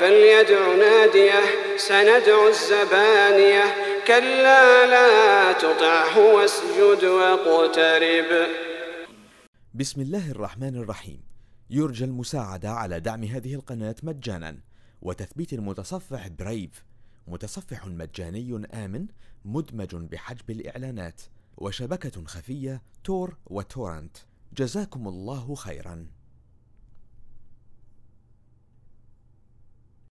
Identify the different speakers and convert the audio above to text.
Speaker 1: فليدع ناديه سندع الزبانية. كلا لا تطعه واسجد واقترب.
Speaker 2: بسم الله الرحمن الرحيم. يرجى المساعدة على دعم هذه القناة مجانا. وتثبيت المتصفح برايف متصفح مجاني آمن مدمج بحجب الإعلانات. وشبكة خفية تور وتورنت. جزاكم الله خيرا.